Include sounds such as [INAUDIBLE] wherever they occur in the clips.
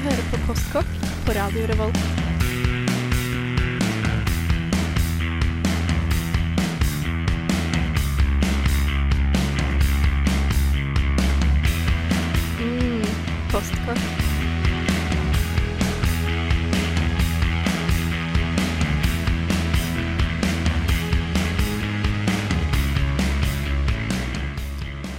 hører på Kostkokk på Radio Revolt. Mm, Kostkokk.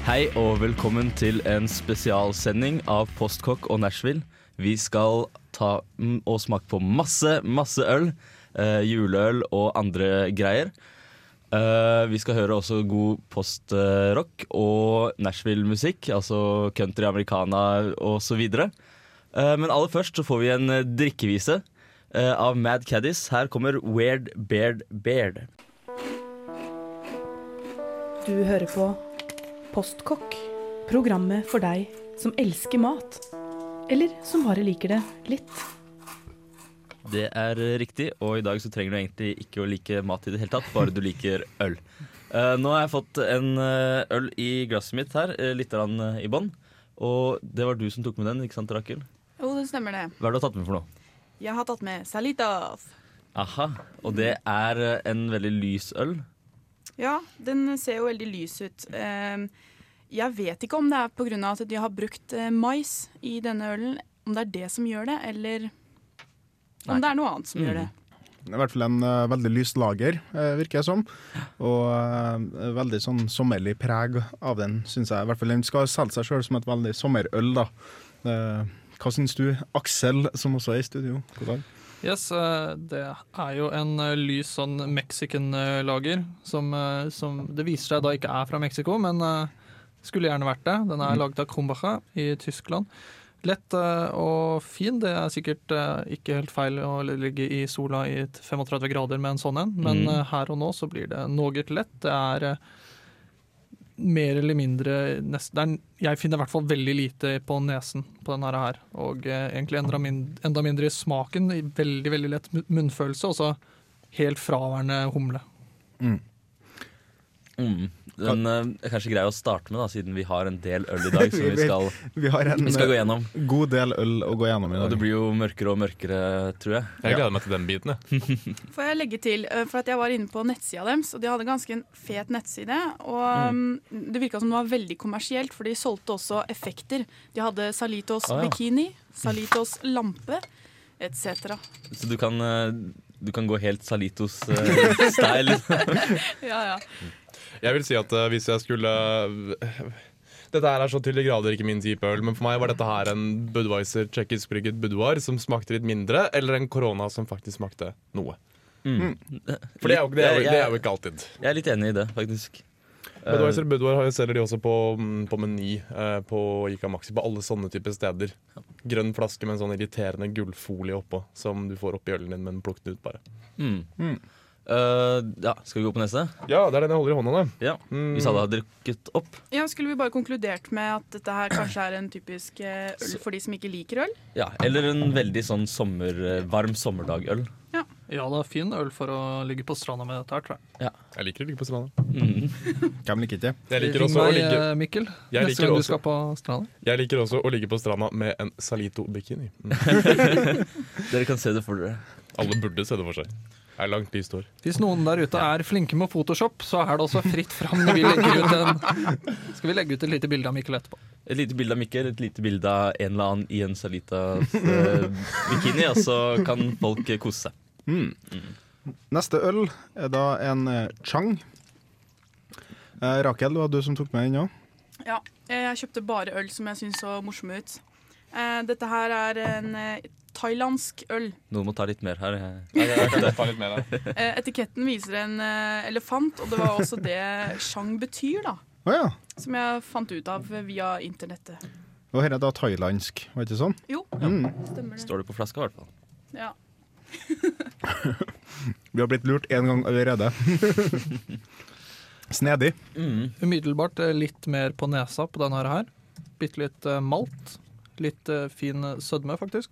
Hei og velkommen til en spesialsending av Postkokk og Nashville. Vi skal ta og smake på masse, masse øl. eh, juleøl og andre greier. Eh, vi skal høre også god postrock og Nashville-musikk, altså country, americana osv. Uh, men aller først så får vi en eh, drikkevise eh, av Mad Caddies. Her kommer Weird Beard Beard. Du hører på Postkokk, programmet for deg som elsker mat. Eller som bare liker det litt. Det er eh, riktig, og i dag så trenger du egentlig ikke å like mat i det hele tatt, bare du liker øl. Uh, nå har jeg fått en eh, øl i glasset mitt her, uh, litt i bånn. Og det var du som tok med den, ikke sant, Rakel? Jo, det stemmer det. Hva har du tatt med for noe? Jeg har tatt med Salitas. Aha, og det er en veldig lys øl. Ja, den ser jo veldig lys ut. Eh, Jeg vet ikke om det er pga. at de har brukt eh, mais i denne ølen, om det er det som gjør det, eller om Nei. det er noe annet som Mm. gjør det. I hvert fall en uh, veldig lyst lager, uh, virker det som. Og uh, veldig sånn sommerlig preg av den, syns jeg. I hvert fall Den skal selge seg sjøl som et veldig sommerøl, da. Eh, hva syns du, Aksel, som også er i studio? God dag. Yes, eh, det er jo en eh, lys sånn Mexican-lager, som, eh, som det viser seg da ikke er fra Mexico, men eh, skulle gjerne vært det. Den er laget av Krumbacher i Tyskland. Lett eh, og fin. Det er sikkert eh, ikke helt feil å ligge i sola i 35 grader med en sånn en, men Mm. her og nå så blir det noe lett. Det er mer eller mindre nest, er, Jeg finner i hvert fall veldig lite på nesen på denne her. Og egentlig enda, mindre, enda mindre i smaken. Veldig veldig lett munnfølelse, og så helt fraværende humle. Mm. Mm. Den eh, er kanskje grei å starte med, da, siden vi har en del øl i dag som [LAUGHS] vi skal, Vi har en vi skal gå eh, gjennom. god del øl å gå gjennom i dag. Og det blir jo mørkere og mørkere, tror jeg. Jeg gleder meg til den biten. jeg. [LAUGHS] Får jeg legge til, eh, for at jeg var inne på nettsida deres, og de hadde ganske en fet nettside. Og Mm. um, det virka som det var veldig kommersielt, for de solgte også effekter. De hadde Salitos Ah, ja. bikini, Salitos lampe, etc. Så du kan, eh, du kan gå helt Salitos-style. [LAUGHS] Ja, ja. Jeg vil si at uh, hvis jeg skulle Dette her er så til de grader ikke min type øl, men for meg var dette her en Budwiser tsjekkisk brygget Budvar som smakte litt mindre, eller en korona som faktisk smakte noe. Mm. For det er jo, det er jo, det er jo ikke alltid. jeg er litt enig i det, faktisk. Eh, Budwiser Budvar har- selger de også på, mm, på Meny eh, på Ica Maxi, på alle sånne typer steder. Grønn flaske med en sånn irriterende gullfolie oppå, som du får oppi ølen din, men plukk den ut bare. mm. Mm. Eh, ja, skal vi gå på neste? Ja, det er den jeg holder i hånda, Da. Ja. Mm. Hvis alle har drukket opp. Ja, Skulle vi bare konkludert med at dette her kanskje er en typisk eh, øl for de som ikke liker øl? Ja, Eller en veldig sånn sommer, eh, varm sommerdagøl. Ja, det er fin øl for å ligge på stranda med dette her, tror jeg. Jeg liker å ligge på stranda. [LAUGHS] Mm. Liker ikke? Jeg liker Ring meg, å ligge Mikkel, Jeg neste gang du skal på stranda. Jeg liker også å ligge på stranda med en Salito-bikini. Mm. [LAUGHS] [LAUGHS] Dere kan se det for dere. Alle burde se det for seg. Er langt lyst hår. Hvis noen der ute er flinke med Photoshop, så er det også fritt fram når vi legger ut en Skal vi legge ut et lite bilde av Mikkel etterpå. Et lite bilde av Mikkel, et lite bilde av en eller annen i en Salitas eh, bikini, og så kan folk kose seg. Mm. Neste øl er da en eh, Chang. Eh, Rakel, det var du som tok med den òg. Ja, eh, jeg kjøpte bare øl som jeg syntes så morsomme ut. Eh, dette her er en eh, thailandsk øl. Noen må ta litt mer her. Jeg- Ta litt med deg. [LAUGHS] Eh, etiketten viser en eh, elefant, og det var også det Chang betyr, da. Oh, ja. Som jeg fant ut av via internettet. Og her er da thailandsk, var det ikke sånn? Jo, Mm. stemmer det. Står det på flaska, i hvert fall. Ja. [LAUGHS] Vi har blitt lurt én gang allerede. [LAUGHS] Snedig. Mm. Umiddelbart eh, litt mer på nesa på denne her. Bitte litt malt. Litt fin sødme, faktisk.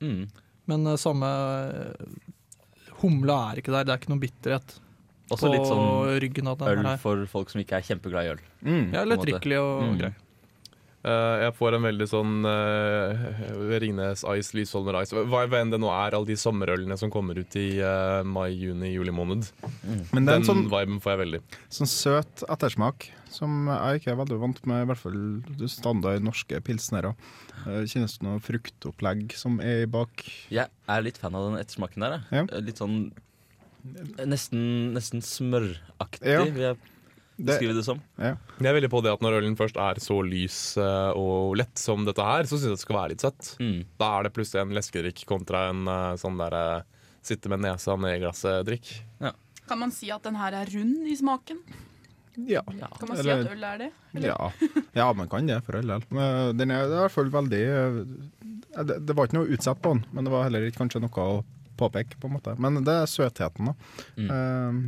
Mm. Men uh, samme eh, Humla er ikke der. Det er ikke noe bitterhet Også på litt sånn ryggen av øl her. for folk som ikke er kjempeglad i øl. Mm. Ja, lettdrikkelig og Mm. grei. Eh, jeg får en veldig sånn uh, Ringnes Ice, Lysholmer Ice Hva, hva enn det nå er, alle de sommerølene som kommer ut i uh, mai, juni, juli måned. Men det er Den en sånn, viben får jeg veldig. sånn søt ettersmak som jeg ikke er veldig vant med, i hvert fall standard norske pilsnere. Uh, kjennes det noe fruktopplegg som er bak? Jeg er litt fan av den ettersmaken der. Ja. Litt sånn Nesten, nesten smøraktig, Ja. Beskrive det som. Jeg er veldig på det at når ølen først er så lys eh, og lett som dette her, så syns jeg det skal være litt søtt. Mm. Da er det plutselig en leskedrikk kontra en eh, sånn derre sitte med nesa ned i glasset-drikk. Kan man si at den her er rund i smaken? ja. Kan man si at øl er det? Ja. ja, man kan det, for all del. Den er i hvert fall veldig eh, det, det var ikke noe utsett på den, men det var heller ikke kanskje noe å påpeke, på en måte. Men det er søtheten, da. Eh,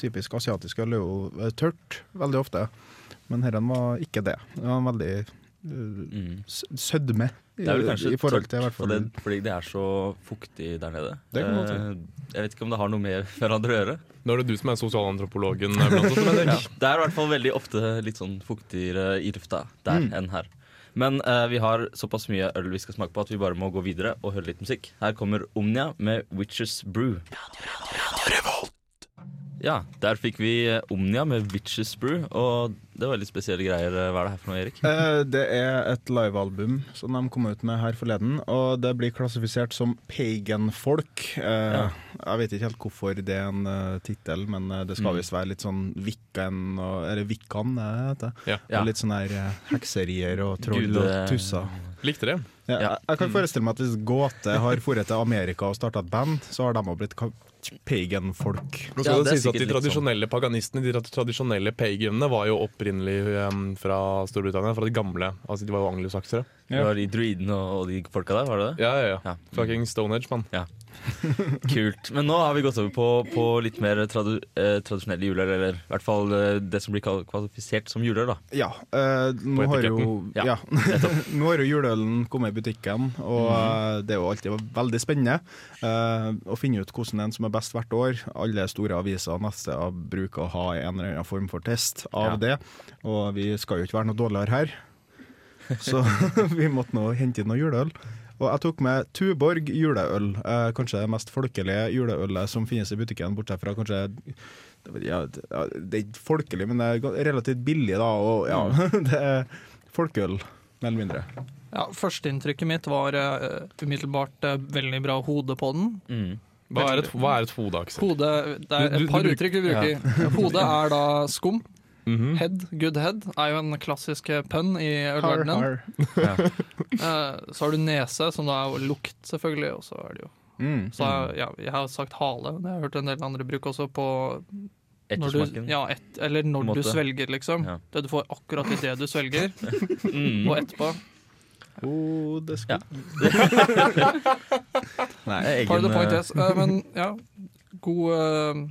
typisk asiatisk øl er jo eh, tørt veldig ofte, men dette var ikke det. Det var en veldig uh, Mm. sødme i, Det er vel kanskje i forhold tørt, til hvert fall fordi det er så fuktig der nede. Det kan Eh, jeg vet ikke om det har noe med hverandre å gjøre. Nå er det du som er sosialantropologen. eh, blant oss. [LAUGHS] Ja, det er i hvert fall veldig ofte litt sånn fuktigere i lufta der Mm. enn her. Men eh, vi har såpass mye øl vi skal smake på at vi bare må gå videre og høre litt musikk. Her kommer Omnia med Witches Brew. Ja, der fikk vi eh, Omnia med Witches Brew, og det var litt spesielle greier. Hva er det her for noe, Erik? Eh, Det er et livealbum som de kom ut med her forleden, og det blir klassifisert som pagan-folk. Eh, Ja. Jeg vet ikke helt hvorfor det er en uh, tittel, men eh, det skal Mm. visst være litt sånn Wiccan Eller Wiccan, det heter. Ja. Ja. Litt sånn her eh, hekserier og troll Gud, og eh, tusser. Likte det. Ja, Ja. Jeg kan forestille meg at hvis Gåte har dratt til Amerika og starta et band, så har de òg blitt pagan-folk. Nå Ja, skal det det er sies at De sånn. tradisjonelle paganistene De tradisjonelle paganene var jo opprinnelig um, fra Storbritannia, fra de gamle. Altså De var jo anglosaksere. Det var de druidene og, og de folka der, var det det? Ja, ja, ja. Ja. Fucking Stonehenge, mann. [LAUGHS] Kult. Men nå har vi gått over på, på litt mer tradu eh, tradisjonelle juleøl, eller i hvert fall eh, det som blir kvalifisert som juleøl, da. Ja, eh, nå, har jo, ja. Ja, [LAUGHS] nå har jo juleølen kommet i butikken, og eh, det er jo alltid veldig spennende eh, å finne ut hvordan en som er best hvert år. Alle store aviser og nettsteder bruker å ha en eller annen form for test av Ja. det, og vi skal jo ikke være noe dårligere her. Så [LAUGHS] vi måtte nå hente inn noe juleøl. Og jeg tok med Tuborg juleøl, eh, kanskje det mest folkelige juleølet som finnes i butikken, bortsett fra kanskje ja, det er ikke folkelig, men det er relativt billig, da. Og ja, [LAUGHS] det er folkeøl, mer eller mindre. Ja, Førsteinntrykket mitt var uh, umiddelbart uh, veldig bra hode på den. Mm. Hva er et, hva er et hode, Aksel? Hode, det er Du- du- et par du bruk- uttrykk vi bruker. Hodet er da skum. Mhm. Head, good head, er jo en klassisk pønn i ølverdenen. har. har [LAUGHS] [LAUGHS] Så har du nese, som da er lukt, selvfølgelig. Og så er det jo Mm. så er, ja, Jeg har sagt hale, det har jeg hørt en del andre bruke også på når du, ja, et, Eller når du svelger, liksom. Ja. Det du får akkurat idet du svelger, [LAUGHS] Mm. og etterpå. Oh, det. Nei. Egen, Part of the point, eh, yes. Uh, Men ja, god uh,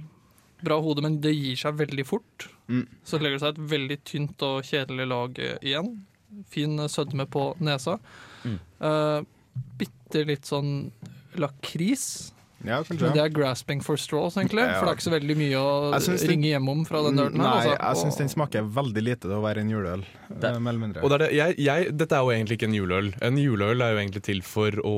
Bra hode, men det gir seg veldig fort. Mm. Så legger det seg et veldig tynt og kjedelig lag eh, igjen. Fin eh, sødme på nesa. Mm. Uh, bitte litt sånn lakris. Ja, Men det er grasping for straws, egentlig. Ja. For det er ikke så veldig mye å ringe hjem om fra den her. Nei, altså. jeg syns den smaker veldig lite til å være en juleøl. Det- eh. Og det er det, jeg, jeg, dette er jo egentlig ikke en juleøl. En juleøl er jo egentlig til for å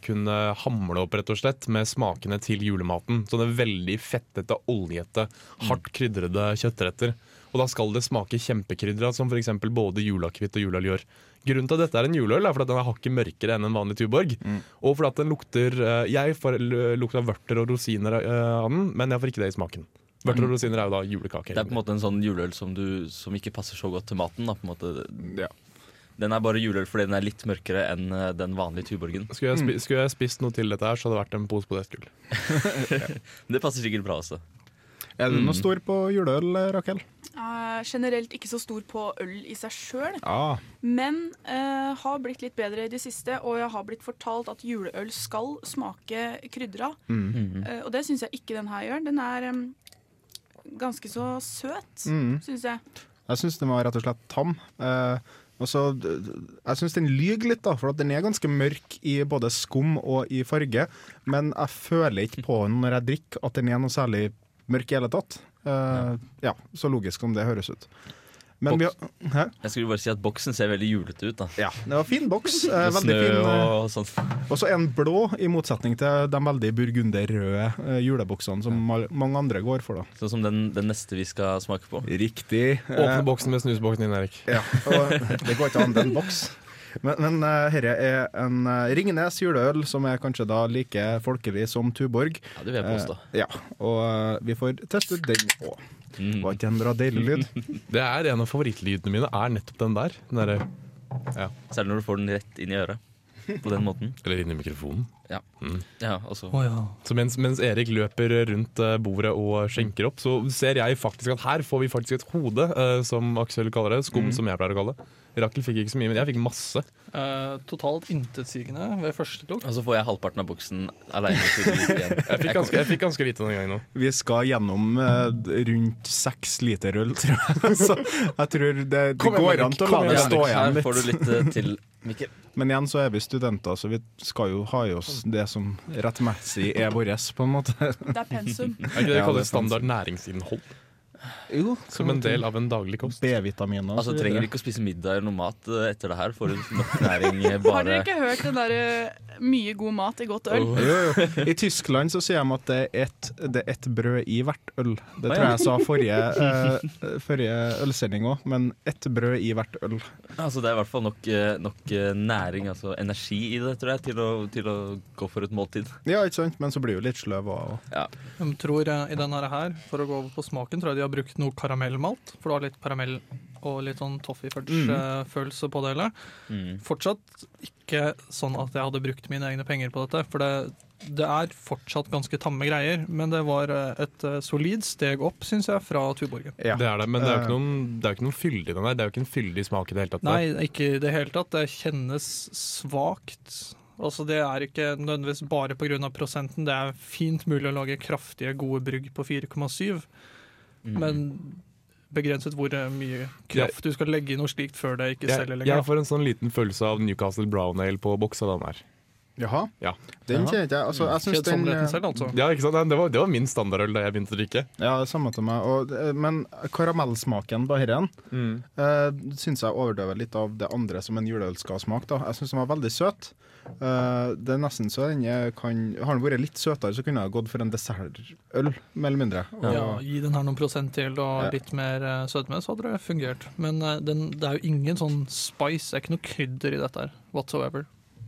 kunne hamle opp rett og slett med smakene til julematen. Sånne veldig fettete, oljete, hardt krydrede kjøttretter. Og da skal det smake kjempekrydra, som f.eks. både julakvitt og juleøl gjør. Grunnen til at dette er en juleøl, er fordi den er hakket mørkere enn en vanlig Tuborg. Mm. Og fordi at den lukter eh, Jeg får lukta vørter og rosiner eh, av den, men jeg får ikke det i smaken. Vørter og rosiner er jo da julekake. Det er på en måte en sånn juleøl som, du, som ikke passer så godt til maten. Da, på en måte. Ja. Den er bare juleøl fordi den er litt mørkere enn eh, den vanlige Tuborgen. Skulle jeg, spi skulle jeg spist noe til dette her, så hadde det vært en pose potetgull. [LAUGHS] Det passer sikkert bra også. Er du Mm. noe stor på juleøl, Rakel? Er generelt ikke så stor på øl i seg sjøl, ah. men eh, har blitt litt bedre i det siste. Og jeg har blitt fortalt at juleøl skal smake krydra, Mm. Mm. eh, og det syns jeg ikke den her gjør. Den er um, ganske så søt, Mm. syns jeg. Jeg syns den var rett og slett tam. Eh, og så, d- d- jeg syns den lyver litt, da, for at den er ganske mørk i både skum og i farge. Men jeg føler ikke på den når jeg drikker at den er noe særlig mørk i hele tatt. Uh, ja, så logisk som det høres ut. Men vi har, hæ? Jeg skulle bare si at boksen ser veldig julete ut. da Ja, det var fin boks. Eh, veldig Snø fin. eh, og sånt. Og så en blå, i motsetning til de veldig burgunderrøde eh, juleboksene som ja. mange andre går for. da Sånn som den, den neste vi skal smake på. Riktig. Åpne boksen med snusboksen din, Erik. Ja, og det går ikke an, det er en boks. Men, men eh, herre er en eh, Ringnes juleøl, som er kanskje da like folkelig som Tuborg. Ja, Det vil jeg påstå. Eh, ja, og eh, vi får teste den òg. Mm. Var ikke en bra deilig lyd? [LAUGHS] Det er En av favorittlydene mine er nettopp den der. Den derre- Særlig når du får den rett inn i øret. På den måten. eller inn i mikrofonen. Ja, altså. oh, ja. Så mens, mens Erik løper rundt eh, bordet og skjenker opp, så ser jeg faktisk at her får vi faktisk et hode, uh, som Aksel kaller det. Skum, som jeg pleier å kalle det. Rakel fikk ikke så mye, men jeg fikk masse. Uh, totalt intetsigende ved første lukk. Og så får jeg halvparten av buksen aleine. [LAUGHS] Jeg fikk ganske, jeg fikk ganske lite den gangen nå. Vi skal gjennom uh, rundt seks liter øl, [LAUGHS] tror jeg. Så jeg tror det, det igjen, går an til å la det stå igjen, litt. Her får du litt. til, Mikkel. [LAUGHS] Men igjen så er vi studenter, så vi skal jo ha i oss det som rettmessig er vårt, på en måte. Det er pensum. Er ikke det vi Ja, kaller det er standard næringsinnhold? Jo, Som en del av en daglig kost? B-vitaminer. Altså Trenger du ikke å spise middag eller noe mat eh, etter det her. Får du nok næring bare [LAUGHS] Har dere ikke hørt den derre mye god mat i godt øl? Oh. Jo, jo. I Tyskland så sier de at det er ett det er brød i hvert øl. Det tror jeg jeg sa forrige, uh, forrige ølsending òg, men ett brød i hvert øl. Altså Det er i hvert fall nok, eh, nok eh, næring, altså energi i det, tror jeg, til å, til å gå for et måltid. Ja, ikke sant? Men så blir jo litt sløv òg. Jeg tror eh, i denne her, For å gå over på smaken, tror jeg de har brukt noe karamellmalt. For du har litt karamell og litt sånn toffee fudge-følelse på det hele. Mm. Fortsatt ikke sånn at jeg hadde brukt mine egne penger på dette. For det, det er fortsatt ganske tamme greier, men det var eh, et eh, solid steg opp, syns jeg, fra Tuborgen. Ja. Det er det, men det er jo Eh. ikke noen, det er ikke noen fyldig den der. Det er jo ikke en fyldig smak i det hele tatt. Nei, ikke i det hele tatt. Det kjennes svakt. Altså Det er ikke nødvendigvis bare pga. prosenten. Det er fint mulig å lage kraftige, gode brygg på 4,7, Mm. men begrenset hvor eh, mye kraft du skal legge i noe slikt før det ikke jeg, selger jeg lenger. får en sånn liten følelse av Newcastle Brown Ale på boksa den her. Jaha. Ja. Den kjenner ikke jeg. Altså, jeg synes den, selv, altså. Ja, ikke sant? Det var, det var min standardøl da jeg begynte å drikke. ja, det samme til meg. Og, eh, men karamellsmaken på dette Mm. uh, syns jeg overdøver litt av det andre som en juleøl skal smake. Da. Jeg syns den var veldig søt. Uh, det er nesten så den kan Har den vært litt søtere, så kunne jeg gått for en dessertøl, mer eller mindre. Og, Ja, Gi den her noen prosent til og Ja. litt mer uh, sødme, så hadde det fungert. Men eh, den, det er jo ingen sånn spice, det er ikke noe krydder i dette her whatsoever.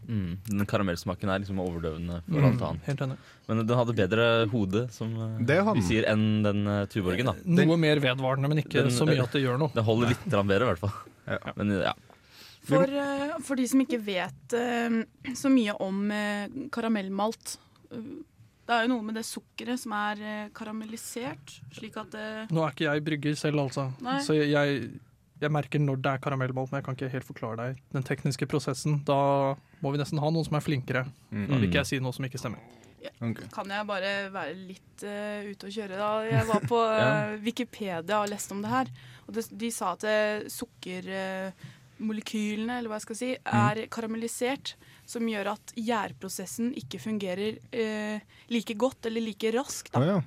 Mm. Den karamellsmaken er liksom overdøvende for Mm, alt annet. helt enig. Men den hadde bedre hode, som eh, Det vi sier, enn den uh, Tuborgen. da Noe mer vedvarende, men ikke Den- så mye at det gjør noe. Det holder litt bedre, i hvert fall. Ja. [LAUGHS] Men ja. For, uh, for de som ikke vet uh, så mye om karamellmalt Det er jo noe med det sukkeret som er karamellisert, slik at det Nå er ikke jeg brygger selv, altså. Nei. Så jeg, jeg merker når det er karamellmalt, men jeg kan ikke helt forklare deg den tekniske prosessen. Da må vi nesten ha noen som er flinkere. Mm. Da vil ikke jeg si noe som ikke stemmer. Okay. kan jeg bare være litt uh, ute og kjøre. da. Jeg var på [LAUGHS] uh, Wikipedia og leste om det her. Og det, de sa at eh, sukkermolekylene eller hva jeg skal si, er karamellisert. Som gjør at gjærprosessen ikke fungerer eh, like godt eller like raskt. Da. ja.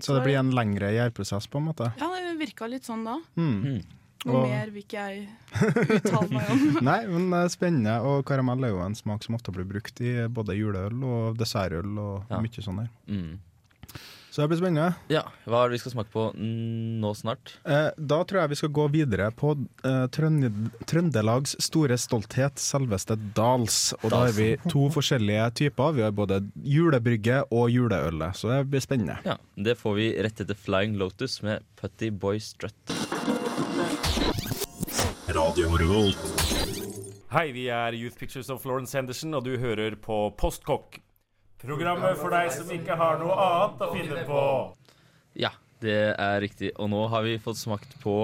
Så det blir en lengre gjærprosess, på en måte? Ja, det virka litt sånn da. Mm. Noe Og- mer vil ikke jeg uttale meg om. [LAUGHS] Nei, men det er spennende. Og karamell er jo en smak som ofte blir brukt i både juleøl og dessertøl og Ja. mye sånn der. Mm. Så det blir spennende. ja. Hva er det vi skal smake på nå snart? Eh, da tror jeg vi skal gå videre på eh, Trønd Trøndelags store stolthet, selveste Dals. Og da har vi to forskjellige typer. Vi har både julebrygge og juleølet, så det blir spennende. Ja, Det får vi rett etter Flying Lotus med Putty Boy Strut. Hei, vi er Youth Pictures of Florence Henderson, og du hører på Postkokk. Programmet for deg som ikke har noe annet å finne på. Ja, det er riktig. Og nå har vi fått smakt på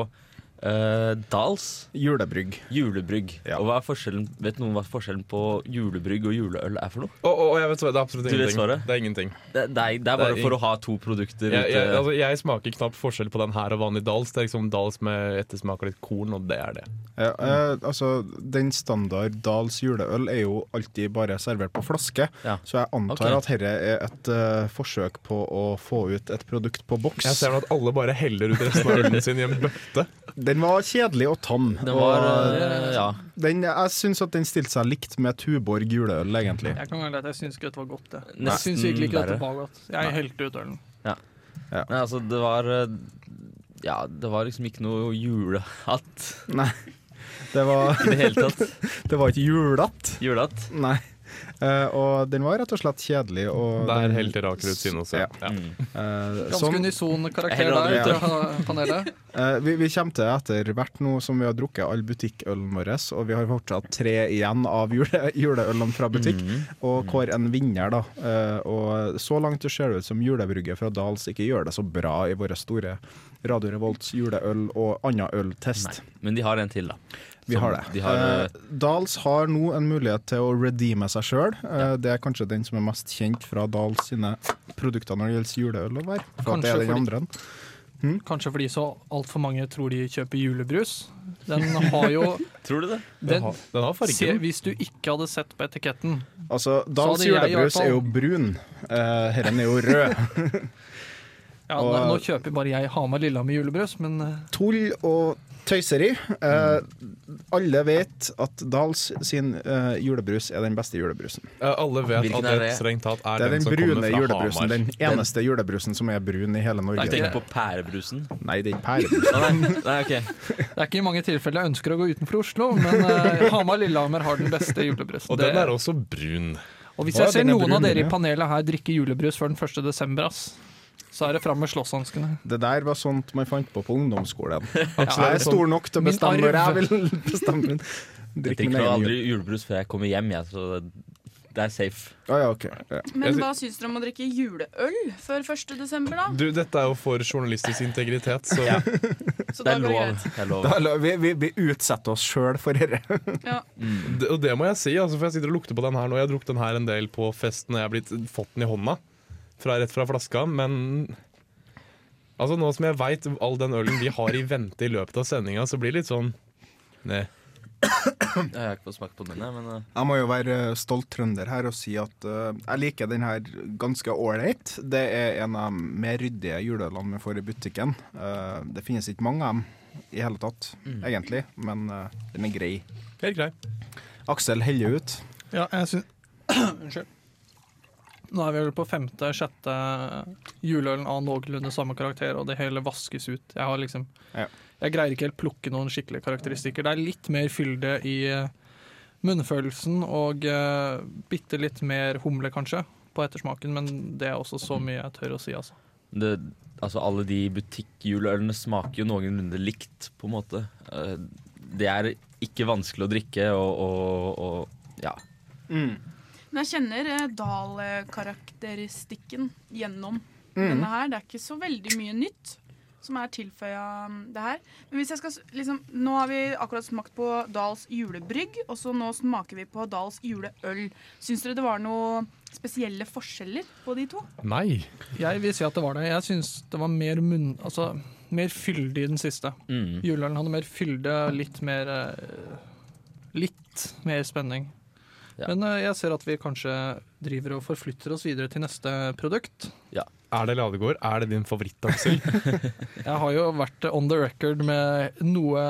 eh, Dals Julebrygg. julebrygg. Ja. Og hva er forskjellen, Vet noen hva forskjellen på julebrygg og juleøl er for noe? Oh, oh, jeg vet svaret, det er absolutt Du vet ingenting. Det er ingenting. Det, det, er, det er bare Det er for å ha to produkter Jeg, jeg, altså, jeg smaker knapt forskjell på den her og vanlig Dals. Det er liksom Dals med ettersmak av litt korn, og det er det. Ja, eh, altså, den standard Dals juleøl er jo alltid bare servert på flaske, Ja. så jeg antar okay. at dette er et uh, forsøk på å få ut et produkt på boks. Jeg ser at alle bare heller ut resten av ølen sin i en bøtte. [LAUGHS] Den var kjedelig og tam. Den var og eh, Ja. den, jeg syns at den stilte seg likt med Tuborg juleøl, egentlig. Jeg kan være at jeg syns ikke dette var godt. Jeg, Nesten jeg syns virkelig ikke dette det var godt. Jeg helte ut ølen. Men altså, det var eh, Ja, det var liksom ikke noe julehatt Nei. Det var, [LAUGHS] i det hele tatt. [LAUGHS] det var ikke julete. Julehatt. Nei. Eh, og den var rett og slett kjedelig. Og Det er den- helt raker ut siden også. Ja. Ja. Mm. eh, Ganske unison karakter der aldri. fra panelet. Uh, [LAUGHS] vi, vi kommer til etter hvert nå som vi har drukket all butikkølen vår, og vi har fortsatt tre igjen av jule, juleølene fra butikk, Mm. og kåre en vinner, da. Eh, og så langt det ser ut som julebrygget fra Dals ikke gjør det så bra i våre store Radio Revolts juleøl- og annen øltest. Nei. Men de har en til, da. Vi har det. De har, eh, Eh, Dals har nå en mulighet til å redeeme seg sjøl. Det er kanskje den som er mest kjent fra Dals sine produkter når det gjelder juleøl. å være, For at det er den fordi- andre. Kanskje fordi så altfor mange tror de kjøper julebrus. Den har jo [LAUGHS] tror du det? Den den, har, den har se, fargen. Hvis du ikke hadde sett på etiketten Altså, hvert julebrus er jo brun. Uh, Herren er jo rød. [LAUGHS] ja, Og- nå, nå kjøper bare jeg Hamar Lillehammer julebrus, men eh, Tull og tøyseri. Eh, alle vet at Dals sin eh, julebrus er den beste julebrusen. Eh, alle vet Hvilken at er det det? strengt tatt er, Det er den den, som brune kommer fra julebrusen. Hamar. Den eneste julebrusen som er brun i hele Norge. Jeg tenker på pærebrusen. Nei, det er ikke pærebrusen. Nei, nei, okay. det er ikke i mange tilfeller jeg ønsker å gå utenfor Oslo. Men eh, Hamar Lillehammer har den beste julebrusen. Og den er også brun. og hvis jeg ser noen brun, av dere ja. i panelet her drikke julebrus før den 1. desember, ass, så er det fram med slåsshanskene. Det der var sånt man fant på på ungdomsskolen. [LAUGHS] Ja, jeg er stor nok til å bestemme når jeg vil [LAUGHS] bestemme min. Jeg drikker aldri julebrus før jeg kommer hjem, jeg, så det er safe. Ah, ja, okay. Ja. Men hva syns dere om å drikke juleøl før 1. desember, da? Du, dette er jo for journalistisk integritet, så [LAUGHS] Så Det er lov. Det er lov. Da, la- vi, vi, vi utsetter oss sjøl for dette. Ja. det, Og det må jeg si, altså, for jeg sitter og lukter på den her nå. Jeg har drukket den her en del på fest når jeg har blitt, fått den i hånda. Fra, rett fra flaska. Men altså, nå som jeg veit all den ølen vi har i vente i løpet av sendinga, så blir det litt sånn Nei. Jeg har ikke fått smakt på den, men eh, Jeg må jo være stolt trønder her og si at uh, jeg liker den her ganske ålreit. Det er en av de mer ryddige juleølene vi får i butikken. Uh, det finnes ikke mange av dem i hele tatt, egentlig, men eh, den er grei. Helt grei. Aksel heller ut. Ja, jeg syns [CLEARS THROAT] Unnskyld. Nå er vi vel på femte, sjette juleølen av noenlunde samme karakter, og det hele vaskes ut. Jeg har liksom Ja. Jeg greier ikke helt plukke noen skikkelige karakteristikker. Det er litt mer fylde i eh, munnfølelsen og uh, bitte litt mer humle, kanskje, på ettersmaken, men det er også så mye jeg tør å si, altså. det, altså alle de butikkjuleølene smaker jo noenlunde likt, på en måte. Uh, Det er ikke vanskelig å drikke, og, og, og ja. Men jeg kjenner eh, Dahl-karakteristikken gjennom Mm. denne her. Det er ikke så veldig mye nytt som er tilføya det her. Men hvis jeg skal liksom Nå har vi akkurat smakt på Dahls julebrygg, og så nå smaker vi på Dahls juleøl. Syns dere det var noe spesielle forskjeller på de to? Nei. Jeg vil si at det var det. Jeg syns det var mer munn... Altså, mer fyldig i den siste. Mm. Juleølen hadde mer fylde, litt mer eh, Litt mer spenning. Ja. Men eh, jeg ser at vi kanskje driver og forflytter oss videre til neste produkt. Er det Ladegård? Er det din favoritt, Aksel? [LAUGHS] [LAUGHS] Jeg har jo vært on the record med noe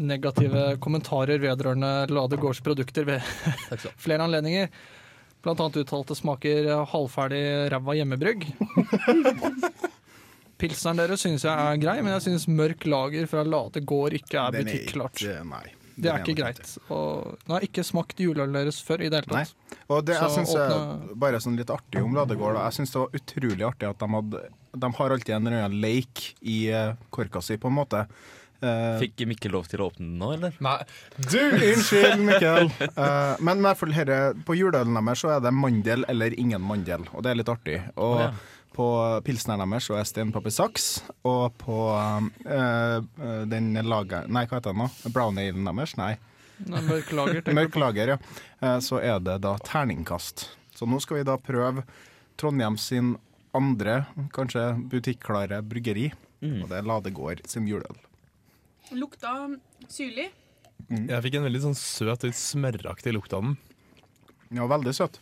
negative kommentarer vedrørende Ladegårds produkter ved [LAUGHS] flere anledninger. Blant annet uttalte smaker halvferdig ræva hjemmebrygg. Pilsneren deres syns jeg er grei, men jeg syns mørk lager fra Lade Gård ikke er ikke- Nei. Det er ikke greit. Og nå har jeg ikke smakt juleølen deres før i det hele tatt. Og det, jeg Så synes er åpne- bare sånn litt artig om Ladegård. Jeg syns det var utrolig artig at de hadde De har alltid en eller annen leik i eh, korka si, på en måte. Eh, Fikk Mikkel lov til å åpne den nå, eller? Nei. Du! Unnskyld, Mikkel. Eh, men i hvert fall herre, på juleølen deres så er det mandel eller ingen mandel, og det er litt artig. Og oh, ja. På pilsneren deres og Estin-Pappers-Saks, og på eh, eh, den lager... Nei, hva heter den nå? Brown-alen deres? Nei. Nei, Mørk lager. tenker Mørk lager, ja. Eh, Så er det da terningkast. Så nå skal vi da prøve Trondheim sin andre, kanskje butikklare bryggeri. Mm. Og det er Ladegård sin juleøl. Lukta syrlig. Jeg fikk en veldig sånn søt litt smøraktig lukt av den. Ja, veldig søt.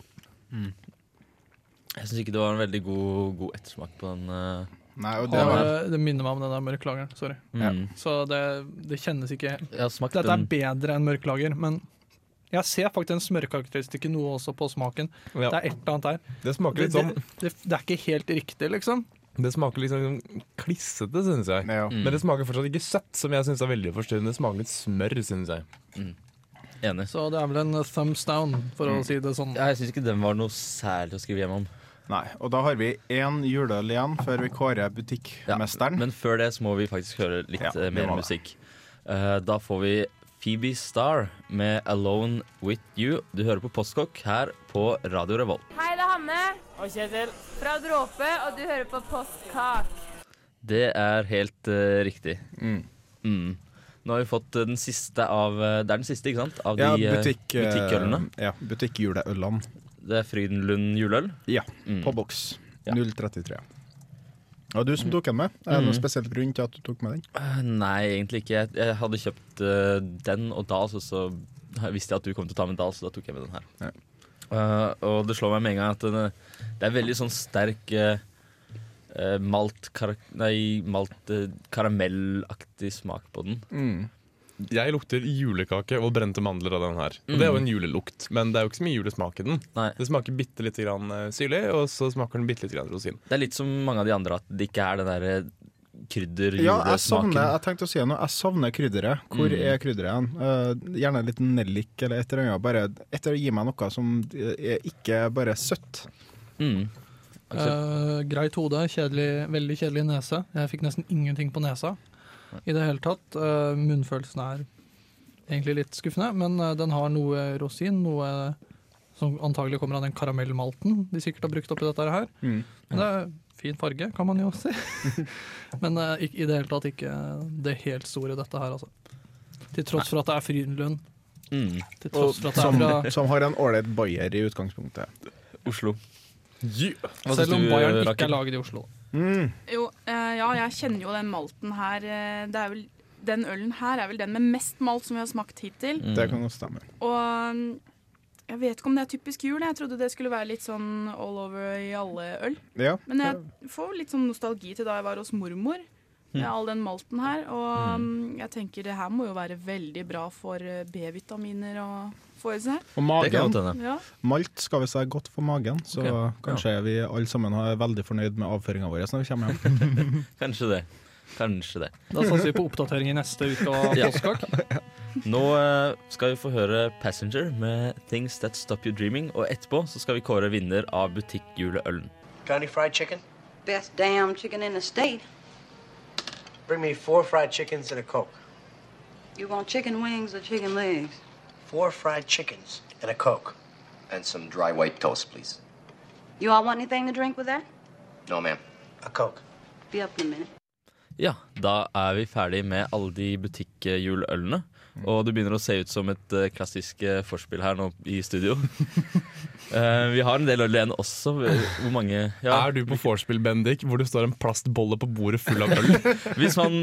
Jeg syns ikke det var en veldig god, god ettersmak på den. eh, Nei, og det var det minner meg om den der mørklageren. Sorry. Mm. Så det, det kjennes ikke Jeg har smakt Dette er den. bedre enn mørklager, men jeg ser faktisk den smørkarakteristikken noe også på smaken. Ja. Det er et eller annet her. Det smaker Det, litt sånn det, det, det er ikke helt riktig, liksom. Det smaker litt sånn klissete, syns jeg. ja. Mm. Men det smaker fortsatt ikke søtt, som jeg syns er veldig forstyrrende. Det smaker litt smør, syns jeg. Enig. Så det er vel en thumbs down, for Mm. å si det sånn. Ja, jeg syns ikke den var noe særlig å skrive hjem om. Nei, og da har vi én juleøl igjen før vi kårer Ja, butikkmesteren. Men før det så må vi faktisk høre litt Ja, eh, mer musikk. Uh, da får vi Phoebe Star med 'Alone With You'. Du hører på Postkokk her på Radio Revolt. Hei, det er Hanne. Og Kjetil. Fra Dråpe, og du hører på Postkak. Det er helt uh, riktig. Mm. Mm. Nå har vi fått den siste av Det er den siste, ikke sant? Av Ja, de eh, butikk, butikkølene. Ja, butikkjuleølene. Det er Frydenlund juleøl. Ja, Mm. på boks. Ja. 033. Og du som tok den med, er det noen Mm. spesiell grunn til at du tok med den? Eh, Nei, egentlig ikke. Jeg, hadde kjøpt eh, den og Dals, og så visste jeg at du kom til å ta med Dals, så da tok jeg med den her. Eh, og det slår meg med en gang at den, det er veldig sånn sterk uh, malt, kar nei, malt karamellaktig smak på den. Mm. Jeg lukter julekake og brente mandler av den her. Og Det er jo en julelukt, men det er jo ikke så mye julesmak i den. Nei. Det smaker bitte lite grann eh, syrlig, og så smaker den bitte lite grann rosin. Det er litt som mange av de andre, at det ikke er den derre krydder Ja, jeg julesmaken. savner Jeg tenkte å si noe. Jeg savner krydderet. Hvor Mm. er krydderet hen? Eh, gjerne litt nellik eller et eller annet. Bare etter å gi meg noe som er ikke bare søtt. Mm. Aksel? Eh, greit hode, kjedelig, veldig kjedelig nese. Jeg fikk nesten ingenting på nesa i det hele tatt. Eh, munnfølelsen er egentlig litt skuffende, men eh, den har noe rosin, noe som antagelig kommer av den karamellmalten de sikkert har brukt oppi dette her. Mm. Men det er fin farge, kan man jo si. [LAUGHS] men uh, i det hele tatt ikke det helt store, dette her, altså. Til tross for at det er Frydenlund. Mm. Til Og tross for at det som, er fra som har en ålreit bayer i utgangspunktet. Oslo. Yeah. Selv om Bayern ikke er laget i Oslo. Mm. Jo, eh, ja, jeg kjenner jo den malten her. eh, det er vel, den ølen her er vel den med mest malt som vi har smakt hittil. Mm. Det kan godt stemme. Og mm, jeg vet ikke om det er typisk jul. Jeg trodde det skulle være litt sånn all over i alle øl. Ja. Men jeg får litt sånn nostalgi til da jeg var hos mormor. Med all den malten her. Og mm, jeg tenker det her må jo være veldig bra for eh, B-vitaminer å få i seg. Og magen. Ja. Malt skal visst være godt for magen, så okay. kanskje vi alle sammen er veldig fornøyd med avføringa vår når vi kommer hjem. [LAUGHS] Kanskje det. Kanskje det. Da satser vi på oppdatering i neste uke av Ja. Nå eh, skal vi få høre 'Passenger' med 'Things That Stop You Dreaming'. Og etterpå så skal vi kåre vinner av butikkjuleølen. Got any fried chicken? Best damn chicken in the state. Bring me four fried chickens and a Coke. You want chicken wings or chicken legs? Four fried chickens and a Coke. And some dry white toast, please. You all want anything to drink with that? No, ma'am. A Coke. Be up in a minute. Ja, da er vi ferdig med alle de butikkjuleølene. Og det begynner å se ut som et uh, klassisk uh, forspill her nå i studio. uh, [LAUGHS] vi har en del øl igjen også. Hvor mange ja, Er du på vorspiel, Bendik, hvor det står en plastbolle på bordet full av øl? [LAUGHS] Hvis man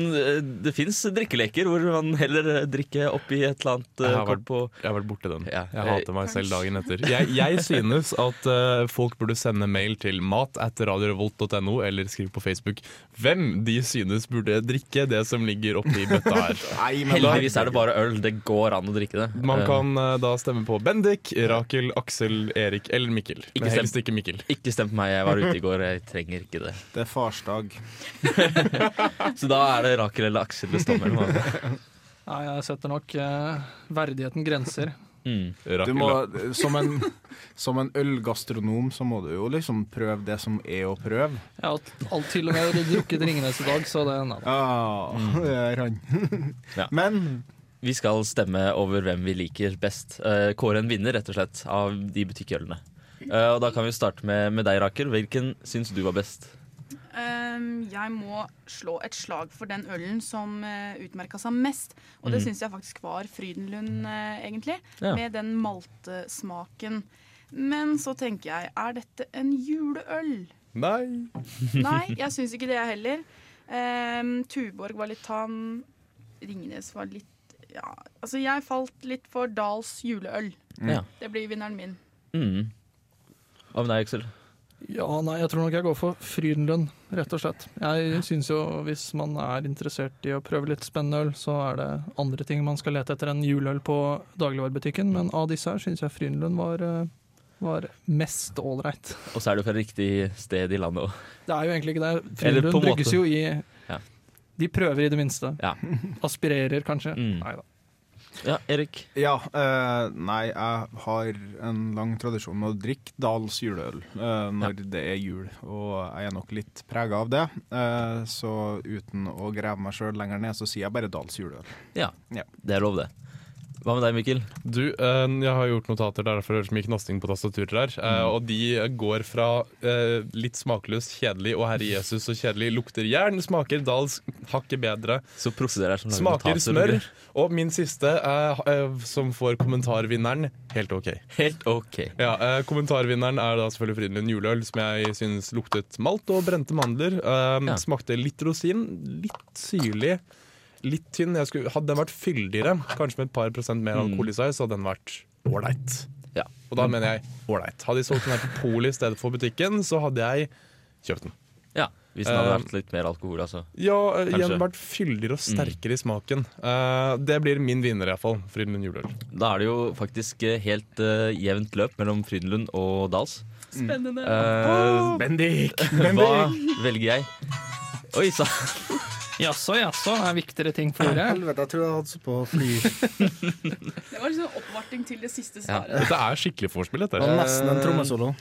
Det fins drikkeleker hvor man heller drikker oppi et eller annet Jeg har vært- på Jeg har vært borti den. Ja, Jeg hater meg selv dagen etter. Jeg, jeg synes at folk burde sende mail til mat at radiorevolt.no eller skrive på Facebook hvem de synes burde drikke det som ligger oppi bøtta her. Nei, men Heldigvis er det bare øl. Det går an å drikke det. Man Eh, kan uh, da stemme på Bendik, Rakel, Aksel, Erik eller Mikkel. Ikke Men stem- ikke Mikkel. Ikke stem på meg, jeg var ute i går. Jeg trenger ikke det. det er farsdag. [LAUGHS] Så da er det Rakel eller Aksel det står mellom. Nei, jeg setter nok uh, verdigheten grenser. Mm. Du må, som, en, som en ølgastronom så må du jo liksom prøve det som er å prøve. Ja, alt til og med drukket Ringenes i dag, så det nei. Ja, det er han. Ja. Men Vi skal stemme over hvem vi liker best. Uh, Kåre en vinner, rett og slett, av de butikkølene. Uh, og da kan vi starte med, med deg, Rakel. Hvilken syns du var best? Um, jeg må slå et slag for den ølen som uh, utmerka seg mest. Og det mm. syns jeg faktisk var Frydenlund, uh, egentlig. Ja. Med den maltesmaken. Men så tenker jeg, er dette en juleøl? Nei. [LAUGHS] Nei, jeg syns ikke det, jeg heller. Um, Tuborg var litt tam. Ringnes var litt Ja, altså jeg falt litt for Dals juleøl. Ja. Det blir vinneren min. Mm. Hva med deg, Eksel? Ja, nei, jeg tror nok jeg går for Frydenlund, rett og slett. Jeg syns jo hvis man er interessert i å prøve litt spennende øl, så er det andre ting man skal lete etter enn juleøl på dagligvarebutikken, men av disse her syns jeg Frydenlund var, eh, var mest ålreit. Og så er det fra riktig sted i landet òg. Det er jo egentlig ikke det. Frydenlund en brygges jo i. De prøver i det minste. Ja. Aspirerer, kanskje. Mm. Nei da. Ja, Erik? Ja, eh, nei, jeg har en lang tradisjon med å drikke Dals juleøl eh, når det er jul, og jeg er nok litt prega av det. Eh, så uten å grave meg sjøl lenger ned, så sier jeg bare Dals juleøl. Ja, Ja. det er lov, det. Hva med deg, Mikkel? Du, eh, jeg har gjort notater der derfor det så mye knasting på tastaturet her. Mm. Og de går fra eh, litt smakløs, kjedelig og Herre Jesus så kjedelig lukter jern, smaker Dals hakket bedre. Så proffse dere er som Smaker notater, smør. Og min siste, eh, eh, som får kommentarvinneren, helt OK. Helt OK. Ja, eh, Kommentarvinneren er da selvfølgelig Frydenlund juleøl, som jeg syns luktet malt og brente mandler. Eh, Ja. Smakte litt rosin, litt syrlig, litt tynn. Jeg skulle, hadde den vært fyldigere, kanskje med et par prosent mer Mm. alkohol i seg, så hadde den vært ålreit. Ja. Og da mener jeg ålreit. Hadde de solgt den her på Polet i stedet for butikken, så hadde jeg kjøpt den. Ja, Hvis den hadde Eh, vært litt mer alkohol, altså. Ja, eh, Kanskje. igjen vært fyldigere og sterkere i smaken. Eh, det blir min vinner, iallfall. Frydenlund juleøl. Da er det jo faktisk helt uh, jevnt løp mellom Frydenlund og Dals. Spennende. Eh, Bendik! hva velger jeg? Oi sann! Jaså, jaså, er viktigere ting for dere? Helvete, jeg tror jeg hadde så på fly. [LAUGHS] Det var liksom oppvarting til det siste Ja. Dette er skikkelig vorspiel, dette. Det var nesten en trommesolo.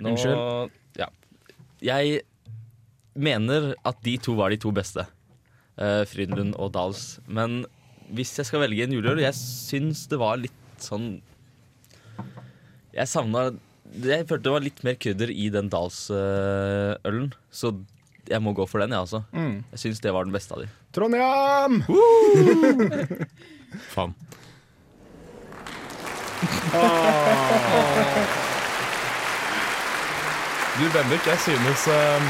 Nå, Unnskyld. Ja. Jeg mener at de to var de to beste. Uh, Frydenlund og Dals. Men hvis jeg skal velge en juleøl Jeg syns det var litt sånn Jeg savna Jeg følte det var litt mer krydder i den Dals-ølen. så jeg må gå for den, jeg, altså. Mm. Jeg syns det var den beste av de. Trondheim! [LAUGHS] Faen. Du, Bendik, jeg synes um,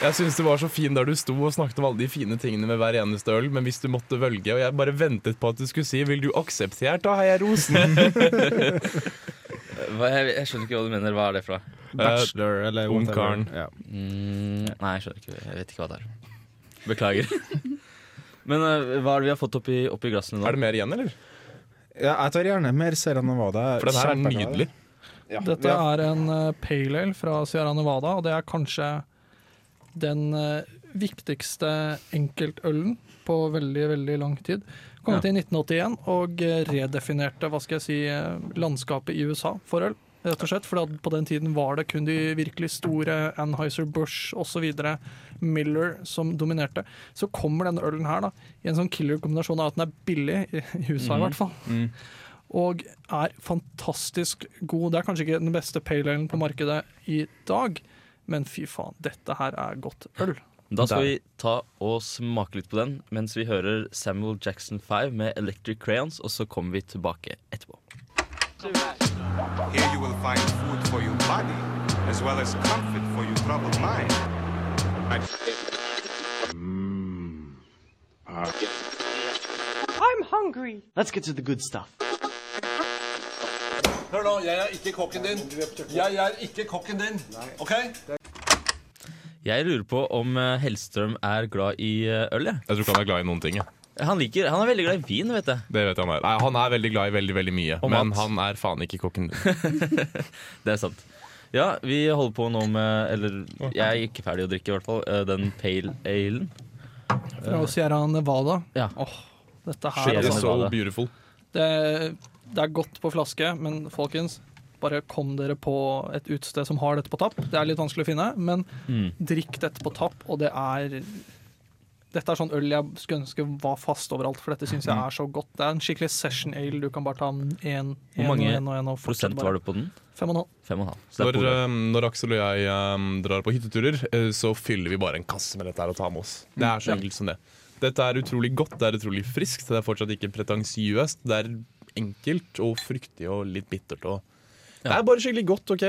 Jeg synes du var så fin der du sto og snakket om alle de fine tingene med hver eneste øl, men hvis du måtte velge, og jeg bare ventet på at du skulle si 'vil du akseptert', da heier jeg rosen. [LAUGHS] Hva, jeg, jeg skjønner ikke hva du mener. Hva er det fra? Bachelor eller. Ungkaren. Ja. Mm, nei, jeg skjønner ikke. Jeg vet ikke hva det er. Beklager. [LAUGHS] Men uh, hva er det vi har fått oppi, oppi glassene nå? er det mer igjen, eller? ja, jeg tar gjerne mer Sierra Nevada. For den her er nydelig. Ja. Dette er en uh, pale ale fra Sierra Nevada, og det er kanskje den uh, viktigste enkeltølen på veldig, veldig lang tid. Kom Ja. til 1981 og redefinerte hva skal jeg si, eh, landskapet i USA for øl. Rett og slett, for på den tiden var det kun de virkelig store Anheuser-Busch osv. Miller som dominerte. Så kommer denne ølen her da, i en sånn killer-kombinasjon av at den er billig, i i USA i hvert fall, Mm. og er fantastisk god. Det er kanskje ikke den beste pale alen på markedet i dag, men fy faen, dette her er godt øl. Da skal Der. vi ta og smake litt på den mens vi hører Samuel Jackson 5 med Electric Crayons, og så kommer vi tilbake etterpå. Here you will find food for your body, as well as comfort for your troubled mind. I'm hungry. Let's get to the good stuff. Hør nå, jeg er ikke kokken din. Jeg er ikke kokken din. OK? Jeg lurer på om eh, Hellstrøm er glad i eh, øl, jeg. Jeg tror ikke han er glad i noen ting. jeg. Han, liker, han er veldig glad i vin, vet jeg. Det vet jeg han er. Nei, han er veldig glad i veldig veldig mye, Og men mat. han er faen ikke kokken. [LAUGHS] Det er sant. Ja, vi holder på nå med Eller jeg er ikke ferdig å drikke, i hvert fall. eh, Den pale alen. Fra Sierra Nevada. Ja. Oh, dette her Sierra altså, Nevada. So beautiful. det, det er godt på flaske, men folkens, bare kom dere på et utested som har dette på tapp. Det er litt vanskelig å finne, men Mm. drikk dette på tapp, og det er dette er sånn øl jeg skulle ønske var fast overalt, for dette syns jeg Mm. er så godt. Det er en skikkelig session ale. Du kan bare ta én Hvor mange og en og en og prosent bare. var det på den? Fem og en halv. Fem og en halv. Når, um, når Aksel og jeg um, drar på hytteturer, eh, så fyller vi bare en kasse med dette her og tar med oss. Det er så Ja. enkelt som det. Dette er utrolig godt, det er utrolig friskt, det er fortsatt ikke pretensiøst. Det er enkelt og fruktig og litt bittert. Og Det er bare skikkelig godt, OK?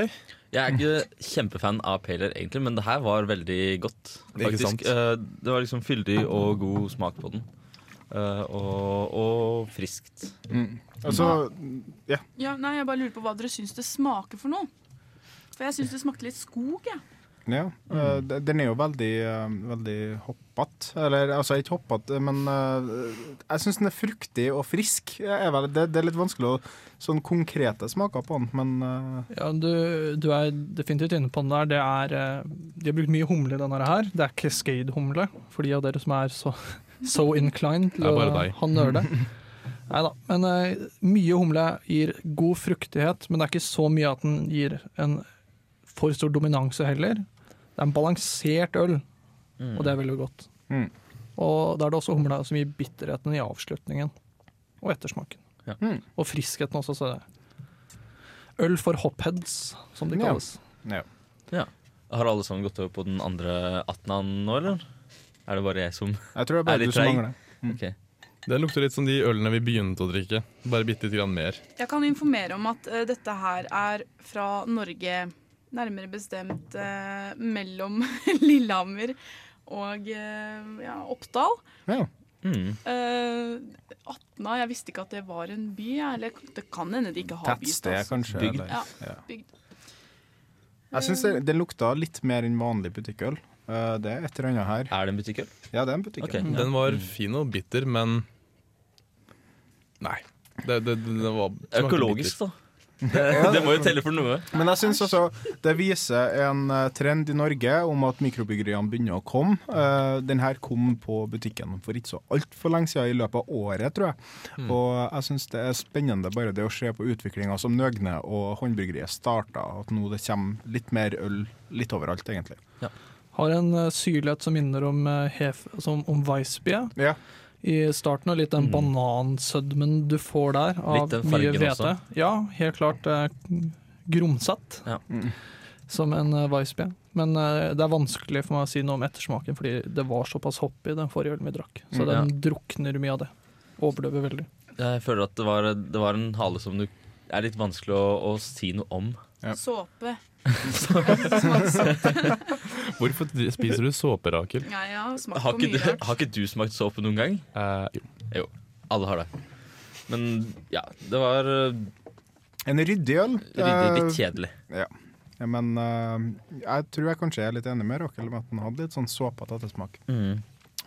Jeg er ikke kjempefan av pale ale, egentlig, men det her var veldig godt. Ikke sant? Faktisk. Eh, Det var liksom fyldig og god smak på den. Eh, Og, og friskt. Mm. Altså, ja. Ja, nei, Jeg bare lurer på hva dere syns det smaker for noe. For jeg syns det smakte litt skog, jeg. Ja, eh, de- den er jo veldig, eh, veldig hoppete. Eller altså ikke hoppete, men eh, jeg syns den er fruktig og frisk. Er vel, det, det er litt vanskelig å sånn konkrete smaker på den, men eh, Ja, du, du er definitivt inne på den der. Det er, eh, de har brukt mye humle i denne her. Det er Cascade-humle, for de av dere som er så, so inclined til Det å ha nøle. [LAUGHS] Nei da. Men uh, mye humle gir god fruktighet, men det er ikke så mye at den gir en for stor dominanse heller. Det er en balansert øl, og det er veldig godt. Mm. Og da er det også humla som gir bitterheten i avslutningen, og ettersmaken. Ja. Mm. Og friskheten også, så det er øl for hopheads, som det kalles. ja. Ja. Har alle sammen gått over på den andre 18 nå, eller? Er det bare jeg som Jeg tror det er bare litt du som treig? mangler. Mm. Okay. Det lukter litt som de ølene vi begynte å drikke. Bare bitte litt mer. Jeg kan informere om at uh, dette her er fra Norge, nærmere bestemt eh, mellom [LAUGHS] Lillehammer og eh, ja, Oppdal. Ja. Mm. Uh, Atna, jeg visste ikke at det var en by. Eller det kan hende de ikke har by. Tettsted, altså. kanskje. Bygd. Ja, ja. bygd. Jeg syns det, det lukta litt mer enn vanlig butikkøl. Uh, det er et eller annet her. Er det en butikkøl? Ja, det er en butikkøl. Ok. Den var fin og bitter, men Nei. Det, det, det, det var Økologisk, bitter. da. Det, det må jo telle for noe. Men jeg syns også det viser en eh, trend i Norge om at mikrobryggeriene begynner å komme. Eh, den her kom på butikken for ikke så altfor lenge siden, i løpet av året, tror jeg. Mm. Og jeg syns det er spennende bare det å se på utviklinga som Nøgne og Håndbryggeriet starta, at nå det kommer litt mer øl litt overalt, egentlig. Har en uh, syrlighet som minner om, hef, som, om Weissbier Ja. I starten, og litt den banansødmen du får der av Mm. Mye hvete. Ja, helt klart eh, grumsete, Ja. som en eh, Weissbier. Men eh, det er vanskelig for meg å si noe om ettersmaken, fordi det var såpass hopp i den forrige ølen vi drakk. Så Mm, den drukner mye av det. Overdøver veldig. Jeg føler at det var, det var en hale som du er litt vanskelig å, å si noe om. Såpe. [LAUGHS] [LAUGHS] Hvorfor spiser du såpe, Rakel? Nei, jeg har smakt Har på ikke, mye du, rart. har ikke du smakt såpe noen gang? Eh, jo. Jo, alle har det. Men ja, det var eh, En ryddig øl. ryddig, Eh, litt kjedelig. Ja. ja men uh, jeg tror jeg kanskje er litt enig med Rakel om at den hadde litt sånn såpete ettersmak. Mm.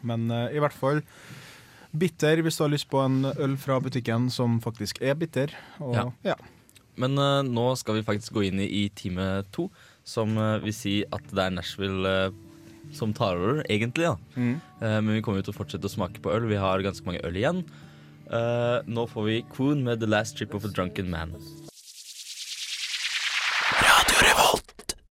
Men uh, i hvert fall bitter hvis du har lyst på en øl fra butikken som faktisk er bitter. Og, Ja. ja. Men uh, nå skal vi faktisk gå inn i, i time to, som eh, vil si at det er Nashville eh, som tar over, egentlig. da. Mm. Eh, men vi kommer jo til å fortsette å smake på øl. Vi har ganske mange øl igjen. Nå får vi Coon med 'The Last Trip of a Drunken Man'.